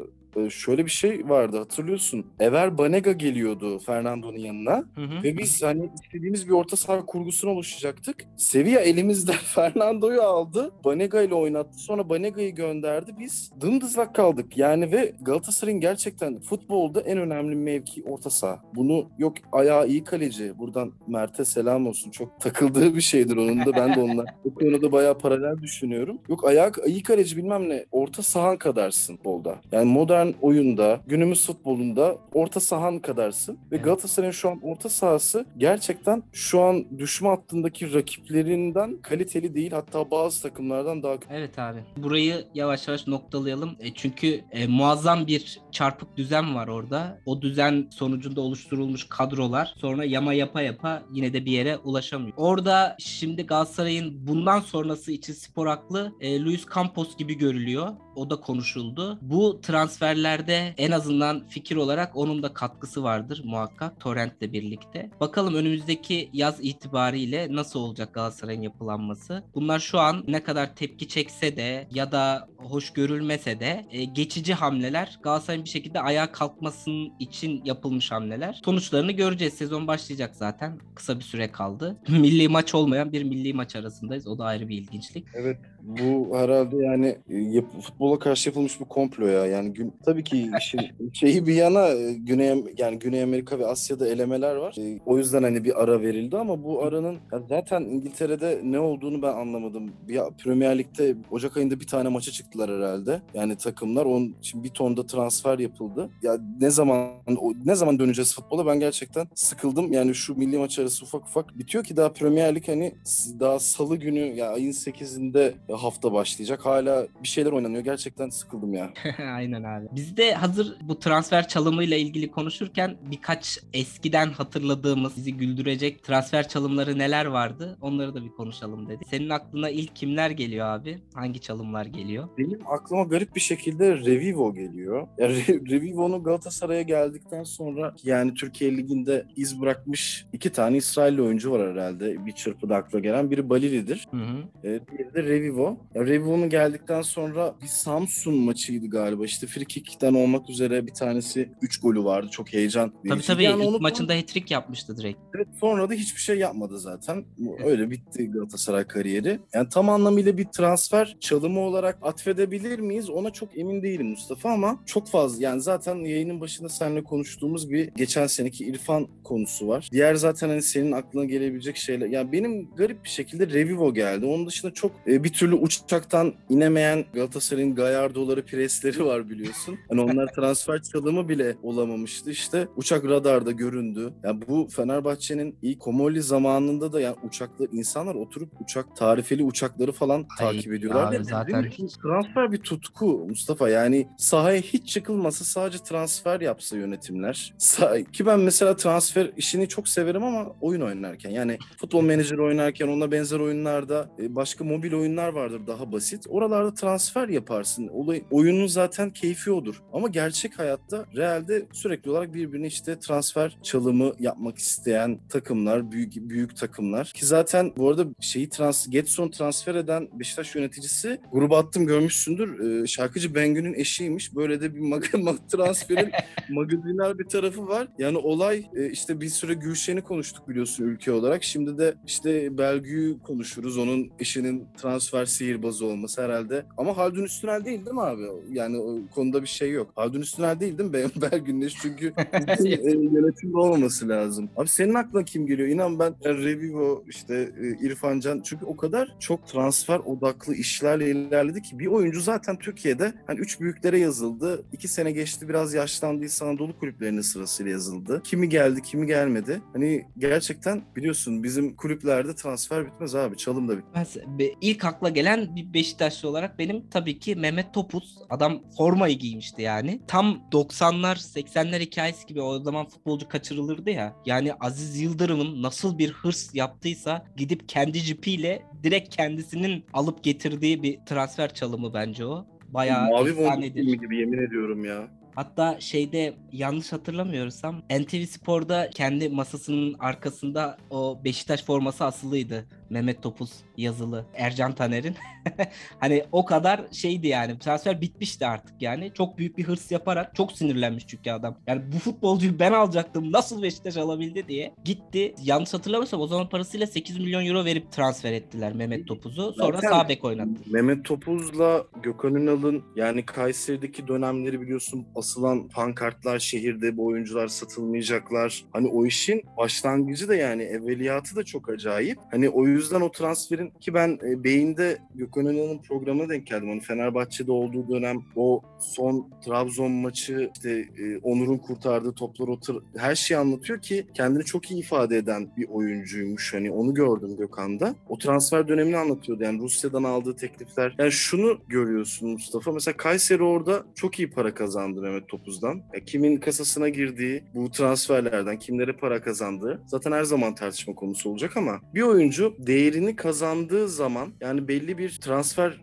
[SPEAKER 2] şöyle bir şey vardı hatırlıyorsun. Ever Banega geliyordu Fernando'nun yanına.
[SPEAKER 1] Hı hı.
[SPEAKER 2] Ve biz hani istediğimiz bir orta saha kurgusunu oluşacaktık. Sevilla elimizde *laughs* Fernando'yu aldı. Banega ile oynattı. Sonra Banega'yı gönderdi. Biz dımdızlak kaldık. Yani ve Galatasaray'ın gerçekten futbolda en önemli mevki orta saha. Bunu yok ayağı iyi kaleci. Buradan Mert'e selam olsun. Çok takıldığı bir şeydir onun da. Ben de onunla *laughs* bu konuda bayağı paralel düşünüyorum. Yok ayağı iyi kaleci bilmem ne. Orta sahan kadarsın futbolda. Yani modern oyunda, günümüz futbolunda orta sahan kadarsın. Ve
[SPEAKER 1] Evet.
[SPEAKER 2] Galatasaray'ın şu an orta sahası gerçekten şu an düşme hattındaki rakiplerinden kaliteli değil. Hatta bazı takımlardan daha
[SPEAKER 1] Evet abi. Burayı yavaş yavaş noktalayalım. E, çünkü e, muazzam bir çarpık düzen var orada. O düzen sonucunda oluşturulmuş kadrolar sonra yama yapa yapa yine de bir yere ulaşamıyor. Orada şimdi Galatasaray'ın bundan sonrası için spor aklı e, Luis Campos gibi görülüyor. O da konuşuldu. Bu transferlerde en azından fikir olarak onun da katkısı vardır muhakkak Torrent'le birlikte. Bakalım önümüzdeki yaz itibariyle nasıl olacak Galatasaray'ın yapılanması. Bunlar şu an ne kadar tepki çekse de ya da hoş görülmese de e, geçici hamleler Galatasaray'ın bir şekilde ayağa kalkmasının için yapılmış hamleler. Sonuçlarını göreceğiz. Sezon başlayacak zaten. Kısa bir süre kaldı. *laughs* Milli maç olmayan bir milli maç arasındayız. O da ayrı bir ilginçlik.
[SPEAKER 2] Evet bu herhalde yani e, yap- futbol futbola karşı yapılmış bir komplo ya. Yani gün, tabii ki işin *laughs* şeyi bir yana e, Güney yani Güney Amerika ve Asya'da elemeler var. E, o yüzden hani bir ara verildi ama bu aranın ya zaten İngiltere'de ne olduğunu ben anlamadım. Bir Premier Lig'de Ocak ayında bir tane maça çıktılar herhalde. Yani takımlar onun için bir tonda transfer yapıldı. Ya ne zaman ne zaman döneceğiz futbola ben gerçekten sıkıldım. Yani şu milli maç arası ufak ufak bitiyor ki daha Premier Lig hani daha salı günü ya ayın 8'inde hafta başlayacak. Hala bir şeyler oynanıyor. Gerçekten sıkıldım ya. *laughs*
[SPEAKER 1] Aynen abi. Biz de hazır bu transfer çalımıyla ilgili konuşurken birkaç eskiden hatırladığımız bizi güldürecek transfer çalımları neler vardı? Onları da bir konuşalım dedi. Senin aklına ilk kimler geliyor abi? Hangi çalımlar geliyor?
[SPEAKER 2] Benim aklıma garip bir şekilde Revivo geliyor. Ya Re- Revivo'nun Galatasaray'a geldikten sonra yani Türkiye Ligi'nde iz bırakmış iki tane İsrailli oyuncu var herhalde. Bir çırpıda akla gelen. Biri Balili'dir.
[SPEAKER 1] Hı hı.
[SPEAKER 2] E, diğeri de Revivo. Ya Revivo'nun geldikten sonra bir Samsun maçıydı galiba. İşte free kick'ten olmak üzere bir tanesi 3 golü vardı. Çok heyecan
[SPEAKER 1] Tabii
[SPEAKER 2] verici.
[SPEAKER 1] tabii
[SPEAKER 2] Yani
[SPEAKER 1] ilk maçında hat-trick yapmıştı direkt.
[SPEAKER 2] Evet, sonra da hiçbir şey yapmadı zaten. Öyle bitti Galatasaray kariyeri. Yani tam anlamıyla bir transfer çalımı olarak atfedebilir miyiz? Ona çok emin değilim Mustafa ama çok fazla. Yani zaten yayının başında seninle konuştuğumuz bir geçen seneki İrfan konusu var. Diğer zaten hani senin aklına gelebilecek şeyler. Yani benim garip bir şekilde Revivo geldi. Onun dışında çok e, bir türlü uçaktan inemeyen Galatasaray'ın Gallardo'ları, presleri var biliyorsun. Hani onlar *laughs* transfer çalımı bile olamamıştı. İşte uçak radarda göründü. Yani bu Fenerbahçe'nin ilk Komoli zamanında da yani uçaklar insanlar oturup uçak tarifeli uçakları falan
[SPEAKER 1] Ay,
[SPEAKER 2] takip ediyorlar.
[SPEAKER 1] abi zaten
[SPEAKER 2] transfer bir tutku Mustafa. Yani sahaya hiç çıkılmasa sadece transfer yapsa yönetimler. Ki ben mesela transfer işini çok severim ama oyun oynarken yani futbol menajer oynarken ona benzer oyunlarda e, başka mobil oyunlar vardır daha basit. Oralarda transfer yaparsın. Olay, oyunun zaten keyfi odur. Ama gerçek hayatta realde sürekli olarak birbirine işte transfer çalımı yapmak isteyen takımlar, büyük büyük takımlar. Ki zaten bu arada şeyi trans Getson transfer eden Beşiktaş yöneticisi gruba attım görmüşsündür. E, şarkıcı Bengü'nün eşiymiş. Böyle de bir mag- mag- transferin *laughs* magazinel bir tarafı var. Yani olay e, işte bir süre Gülşen'i konuştuk biliyorsun ülke olarak. Şimdi de işte Belgü'yü konuşuruz. Onun eşinin transfer sihirbazı olması herhalde. Ama Haldun Üstünel değil değil mi abi? Yani o konuda bir şey yok. Haldun Üstünel değil değil mi Be- Belgü'nün eşi? Çünkü *laughs* e, yönetimde olmaması lazım. Abi senin aklına kim geliyor? İnan ben e, Revivo işte e, İrfan Can çünkü o kadar çok transfer odaklı işlerle ilerledi ki bir oyuncu zaten Türkiye'de hani üç büyüklere yazıldı. iki sene geçti biraz yaşlandıysa Anadolu kulüplerinin sırasıyla yazıldı. Kimi geldi kimi gelmedi. Hani gerçekten biliyorsun bizim kulüplerde transfer bitmez abi. Çalım da bitmez.
[SPEAKER 1] Ben, be- ilk akla gelen bir Beşiktaşlı olarak benim tabii ki Mehmet Topuz. Adam formayı giymişti yani. Tam 90'lar 80'ler hikayesi gibi o zaman futbolcu kaçırılırdı ya. Yani Aziz Yıldırım'ın nasıl bir hırs yaptıysa gidip kendi cipiyle direkt kendisinin alıp getirdiği bir transfer çalımı bence o. Bayağı
[SPEAKER 2] Mavi boncuk gibi yemin ediyorum ya.
[SPEAKER 1] Hatta şeyde yanlış hatırlamıyorsam NTV Spor'da kendi masasının arkasında o Beşiktaş forması asılıydı. Mehmet Topuz yazılı. Ercan Taner'in. *laughs* hani o kadar şeydi yani. Transfer bitmişti artık yani. Çok büyük bir hırs yaparak çok sinirlenmiş çünkü adam. Yani bu futbolcuyu ben alacaktım. Nasıl Beşiktaş alabildi diye. Gitti. Yanlış hatırlamıyorsam o zaman parasıyla 8 milyon euro verip transfer ettiler Mehmet Topuz'u. Sonra
[SPEAKER 2] Zaten-
[SPEAKER 1] sağ bek oynattı.
[SPEAKER 2] Mehmet Topuz'la Gökhan Ünal'ın yani Kayseri'deki dönemleri biliyorsun asılan pankartlar şehirde bu oyuncular satılmayacaklar. Hani o işin başlangıcı da yani evveliyatı da çok acayip. Hani o yüzden o transferin ki ben e, beyinde Gökhan Ünal'ın programına denk geldim. Hani Fenerbahçe'de olduğu dönem o son Trabzon maçı işte e, Onur'un kurtardığı toplar o her şeyi anlatıyor ki kendini çok iyi ifade eden bir oyuncuymuş. Hani onu gördüm Gökhan'da. O transfer dönemini anlatıyordu. Yani Rusya'dan aldığı teklifler. Yani şunu görüyorsun Mustafa. Mesela Kayseri orada çok iyi para kazandı Mehmet Topuz'dan. Ya kimin kasasına girdiği bu transferlerden kimlere para kazandığı zaten her zaman tartışma konusu olacak ama bir oyuncu değerini kazandığı zaman yani belli bir transfer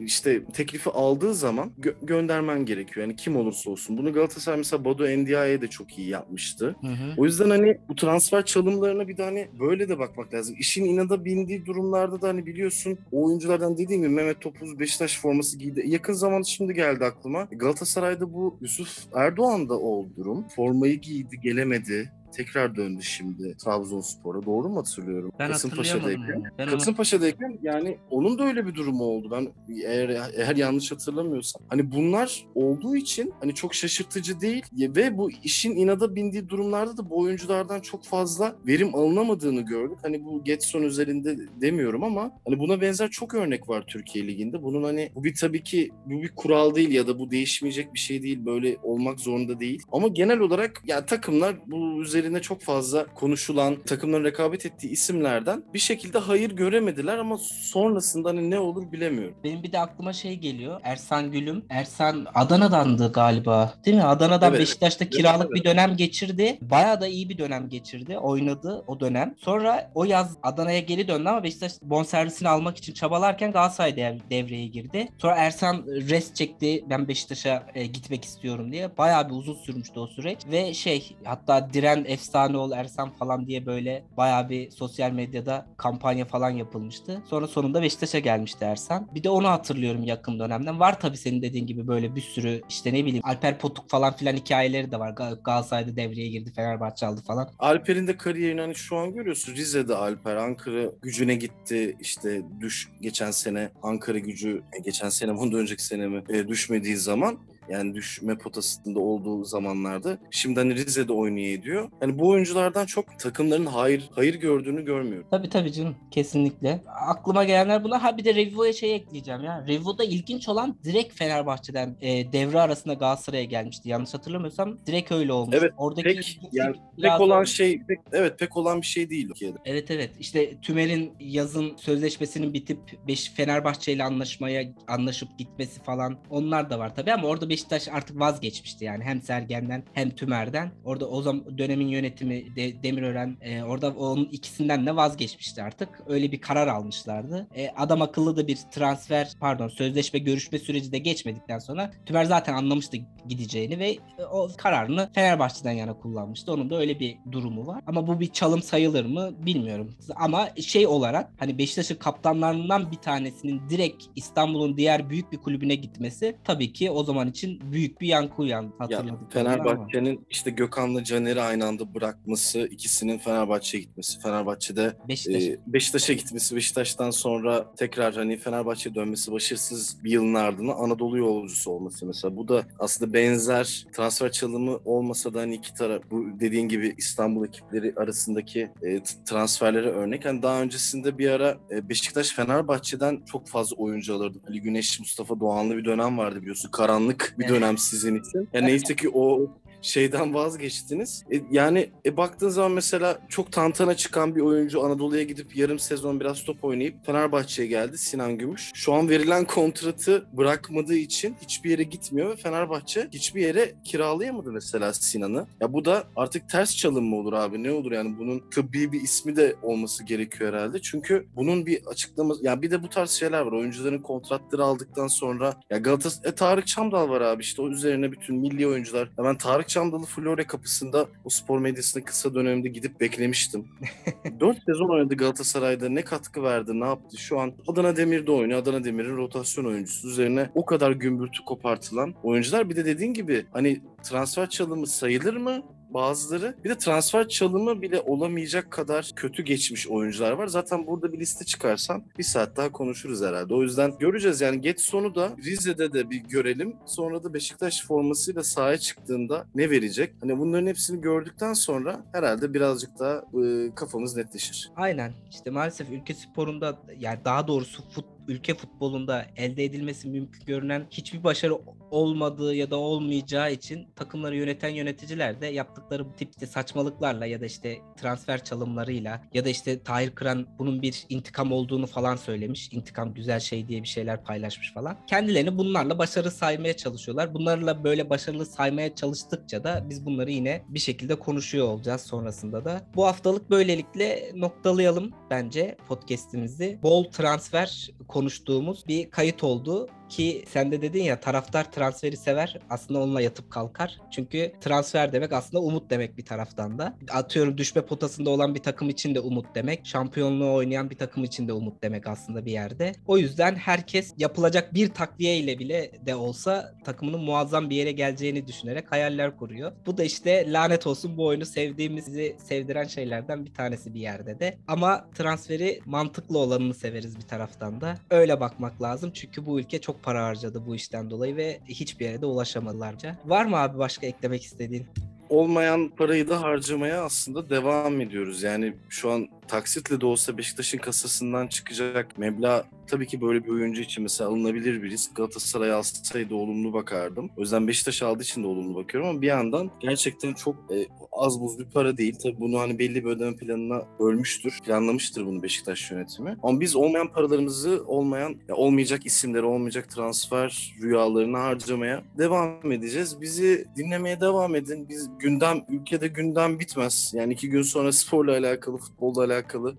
[SPEAKER 2] işte teklifi aldığı zaman gö- göndermen gerekiyor. Yani kim olursa olsun. Bunu Galatasaray mesela Badu Endiaye de çok iyi yapmıştı.
[SPEAKER 1] Hı hı.
[SPEAKER 2] O yüzden hani bu transfer çalımlarına bir de hani böyle de bakmak lazım. İşin inada bindiği durumlarda da hani biliyorsun o oyunculardan dediğim gibi Mehmet Topuz Beşiktaş forması giydi. Yakın zamanda şimdi geldi aklıma. Galatasaray'da bu Yusuf Erdoğan da o durum. Formayı giydi, gelemedi. Tekrar döndü şimdi Trabzonspor'a. Doğru mu hatırlıyorum?
[SPEAKER 1] Ben
[SPEAKER 2] Kasımpaşa'dayken.
[SPEAKER 1] onu. Ben onu-
[SPEAKER 2] Kasımpaşa'dayken yani onun da öyle bir durumu oldu. Ben eğer eğer yanlış hatırlamıyorsam. Hani bunlar olduğu için hani çok şaşırtıcı değil ve bu işin inada bindiği durumlarda da bu oyunculardan çok fazla verim alınamadığını gördük. Hani bu Getson üzerinde demiyorum ama hani buna benzer çok örnek var Türkiye Ligi'nde. Bunun hani bu bir tabii ki bu bir kural değil ya da bu değişmeyecek bir şey değil. Böyle olmak zorunda değil. Ama genel olarak ya takımlar bu üzerine çok fazla konuşulan, takımların rekabet ettiği isimlerden bir şekilde hayır göremediler ama sonrasında hani ne olur bilemiyorum.
[SPEAKER 1] Benim bir de aklıma şey geliyor. Ersan Gülüm. Ersan Adana'dandı galiba. Değil mi? Adana'dan
[SPEAKER 2] Evet.
[SPEAKER 1] Beşiktaş'ta kiralık
[SPEAKER 2] evet.
[SPEAKER 1] bir dönem geçirdi. Bayağı da iyi bir dönem geçirdi. Oynadı o dönem. Sonra o yaz Adana'ya geri döndü ama Beşiktaş bonservisini almak için çabalarken Galatasaray dev- devreye girdi. Sonra Ersan rest çekti. Ben Beşiktaş'a e, gitmek istiyorum diye. Bayağı bir uzun sürmüştü o süreç. Ve şey hatta Diren efsane ol Ersan falan diye böyle bayağı bir sosyal medyada kampanya falan yapılmıştı. Sonra sonunda Beşiktaş'a gelmişti Ersan. Bir de onu hatırlıyorum yakın dönemden. Var tabii senin dediğin gibi böyle bir sürü işte ne bileyim Alper Potuk falan filan hikayeleri de var. Gal- Galatasaray'da devreye girdi, Fenerbahçe aldı falan.
[SPEAKER 2] Alper'in de kariyerini hani şu an görüyorsun. Rize'de Alper, Ankara gücüne gitti. İşte düş geçen sene Ankara gücü geçen sene bundan önceki sene mi e, düşmediği zaman yani düşme potasında olduğu zamanlarda şimdi hani Rize'de oynuyor ediyor. Yani bu oyunculardan çok takımların hayır hayır gördüğünü görmüyorum.
[SPEAKER 1] Tabii tabii canım kesinlikle. Aklıma gelenler bunlar. Ha bir de Revo'ya şey ekleyeceğim ya. Revo'da ilginç olan direkt Fenerbahçe'den e, devre arasında Galatasaray'a gelmişti. Yanlış hatırlamıyorsam direkt öyle olmuş.
[SPEAKER 2] Evet,
[SPEAKER 1] Oradaki
[SPEAKER 2] Pek yani pek olan
[SPEAKER 1] o.
[SPEAKER 2] şey pek, evet pek olan bir şey değil Türkiye'de.
[SPEAKER 1] Evet evet işte Tümer'in yazın sözleşmesinin bitip Beş Fenerbahçe ile anlaşmaya anlaşıp gitmesi falan onlar da var tabii ama orada Beşiktaş artık vazgeçmişti yani hem Sergen'den hem Tümer'den. Orada o zaman dönemin yönetimi de, Demirören e, orada onun ikisinden de vazgeçmişti artık. Öyle bir karar almışlardı. E, adam akıllı da bir transfer pardon sözleşme görüşme süreci de geçmedikten sonra Tümer zaten anlamıştı gideceğini ve e, o kararını Fenerbahçe'den yana kullanmıştı. Onun da öyle bir durumu var. Ama bu bir çalım sayılır mı bilmiyorum. Ama şey olarak hani Beşiktaş'ın kaptanlarından bir tanesinin direkt İstanbul'un diğer büyük bir kulübüne gitmesi tabii ki o zaman için büyük bir yankı uyandı.
[SPEAKER 2] Ya
[SPEAKER 1] Hatırladık ama.
[SPEAKER 2] Fenerbahçe'nin işte Gökhan'la Caner'i aynı anda bırakması, ikisinin Fenerbahçe'ye gitmesi, Fenerbahçe'de
[SPEAKER 1] Beşiktaş.
[SPEAKER 2] e, Beşiktaş'a gitmesi, Beşiktaş'tan sonra tekrar hani Fenerbahçe'ye dönmesi başarısız bir yılın ardından Anadolu yolcusu olması mesela. Bu da aslında benzer transfer çalımı olmasa da hani iki taraf bu dediğin gibi İstanbul ekipleri arasındaki e, transferlere örnek. Hani daha öncesinde bir ara e, Beşiktaş Fenerbahçe'den çok fazla oyuncu alırdı. Ali Güneş, Mustafa Doğanlı bir dönem vardı biliyorsun. Karanlık bir dönem sizin için. Ya neyse ki o şeyden vazgeçtiniz. E, yani e, baktığın zaman mesela çok tantana çıkan bir oyuncu Anadolu'ya gidip yarım sezon biraz top oynayıp Fenerbahçe'ye geldi Sinan Gümüş. Şu an verilen kontratı bırakmadığı için hiçbir yere gitmiyor ve Fenerbahçe hiçbir yere kiralayamadı mesela Sinan'ı. Ya bu da artık ters çalım mı olur abi? Ne olur yani bunun tıbbi bir ismi de olması gerekiyor herhalde. Çünkü bunun bir açıklaması ya bir de bu tarz şeyler var. Oyuncuların kontratları aldıktan sonra ya Galatasaray e, Tarık Çamdal var abi işte o üzerine bütün milli oyuncular. Ben Tarık Çamdal'ı Flore kapısında o spor medyasında kısa dönemde gidip beklemiştim. *laughs* 4 sezon oynadı Galatasaray'da. Ne katkı verdi, ne yaptı? Şu an Adana Demir'de oynuyor. Adana Demir'in rotasyon oyuncusu. Üzerine o kadar gümbürtü kopartılan oyuncular. Bir de dediğin gibi hani transfer çalımı sayılır mı? Bazıları. Bir de transfer çalımı bile olamayacak kadar kötü geçmiş oyuncular var. Zaten burada bir liste çıkarsam bir saat daha konuşuruz herhalde. O yüzden göreceğiz yani geç sonu da Rize'de de bir görelim. Sonra da Beşiktaş formasıyla sahaya çıktığında ne verecek? Hani bunların hepsini gördükten sonra herhalde birazcık daha e, kafamız netleşir.
[SPEAKER 1] Aynen. İşte maalesef ülke sporunda yani daha doğrusu fut, ülke futbolunda elde edilmesi mümkün görünen hiçbir başarı olmadığı ya da olmayacağı için takımları yöneten yöneticiler de yaptıkları tipte saçmalıklarla ya da işte transfer çalımlarıyla ya da işte Tahir Kıran bunun bir intikam olduğunu falan söylemiş. İntikam güzel şey diye bir şeyler paylaşmış falan. Kendilerini bunlarla başarı saymaya çalışıyorlar. Bunlarla böyle başarılı saymaya çalıştıkça da biz bunları yine bir şekilde konuşuyor olacağız sonrasında da. Bu haftalık böylelikle noktalayalım bence podcast'imizi. Bol transfer konuştuğumuz bir kayıt oldu. Ki sen de dedin ya taraftar transferi sever aslında onunla yatıp kalkar. Çünkü transfer demek aslında umut demek bir taraftan da. Atıyorum düşme potasında olan bir takım için de umut demek. Şampiyonluğu oynayan bir takım için de umut demek aslında bir yerde. O yüzden herkes yapılacak bir takviye ile bile de olsa takımının muazzam bir yere geleceğini düşünerek hayaller kuruyor. Bu da işte lanet olsun bu oyunu sevdiğimizi sevdiren şeylerden bir tanesi bir yerde de. Ama transferi mantıklı olanını severiz bir taraftan da. Öyle bakmak lazım çünkü bu ülke çok para harcadı bu işten dolayı ve hiçbir yere de ulaşamadılarca. Var mı abi başka eklemek istediğin?
[SPEAKER 2] olmayan parayı da harcamaya aslında devam ediyoruz. Yani şu an taksitle de olsa Beşiktaş'ın kasasından çıkacak meblağ tabii ki böyle bir oyuncu için mesela alınabilir bir risk. Galatasaray alsaydı olumlu bakardım. O yüzden Beşiktaş aldığı için de olumlu bakıyorum ama bir yandan gerçekten çok e, az buz bir para değil. Tabii bunu hani belli bir ödeme planına ölmüştür. Planlamıştır bunu Beşiktaş yönetimi. Ama biz olmayan paralarımızı olmayan, ya olmayacak isimleri, olmayacak transfer rüyalarını harcamaya devam edeceğiz. Bizi dinlemeye devam edin. Biz gündem, ülkede gündem bitmez. Yani iki gün sonra sporla alakalı, futbolla alakalı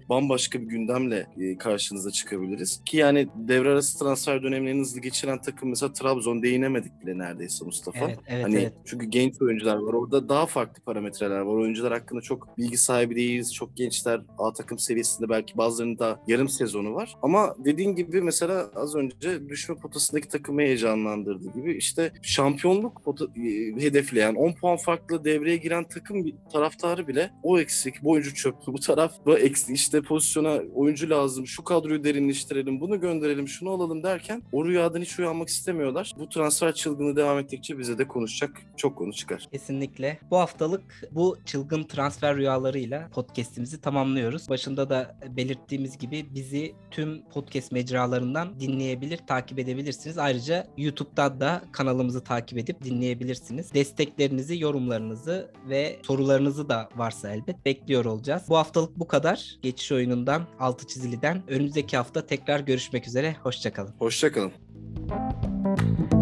[SPEAKER 2] bambaşka bir gündemle e, karşınıza çıkabiliriz. Ki yani devre arası transfer dönemlerini hızlı geçiren takım mesela Trabzon değinemedik bile neredeyse Mustafa.
[SPEAKER 1] Evet, evet,
[SPEAKER 2] hani
[SPEAKER 1] evet.
[SPEAKER 2] çünkü genç oyuncular var. Orada daha farklı parametreler var. Oyuncular hakkında çok bilgi sahibi değiliz. Çok gençler A takım seviyesinde belki bazılarının da yarım sezonu var. Ama dediğin gibi mesela az önce düşme potasındaki takımı heyecanlandırdı gibi işte şampiyonluk e, hedefleyen 10 puan farklı devreye giren takım taraftarı bile o eksik, bu oyuncu çöp, bu taraf bu işte pozisyona oyuncu lazım, şu kadroyu derinleştirelim, bunu gönderelim, şunu alalım derken o rüyadan hiç uyanmak istemiyorlar. Bu transfer çılgını devam ettikçe bize de konuşacak çok konu çıkar.
[SPEAKER 1] Kesinlikle. Bu haftalık bu çılgın transfer rüyalarıyla podcast'imizi tamamlıyoruz. Başında da belirttiğimiz gibi bizi tüm podcast mecralarından dinleyebilir, takip edebilirsiniz. Ayrıca YouTube'da da kanalımızı takip edip dinleyebilirsiniz. Desteklerinizi, yorumlarınızı ve sorularınızı da varsa elbet bekliyor olacağız. Bu haftalık bu kadar kadar geçiş oyunundan, altı çiziliden önümüzdeki hafta tekrar görüşmek üzere. Hoşçakalın.
[SPEAKER 2] Hoşçakalın. Thank you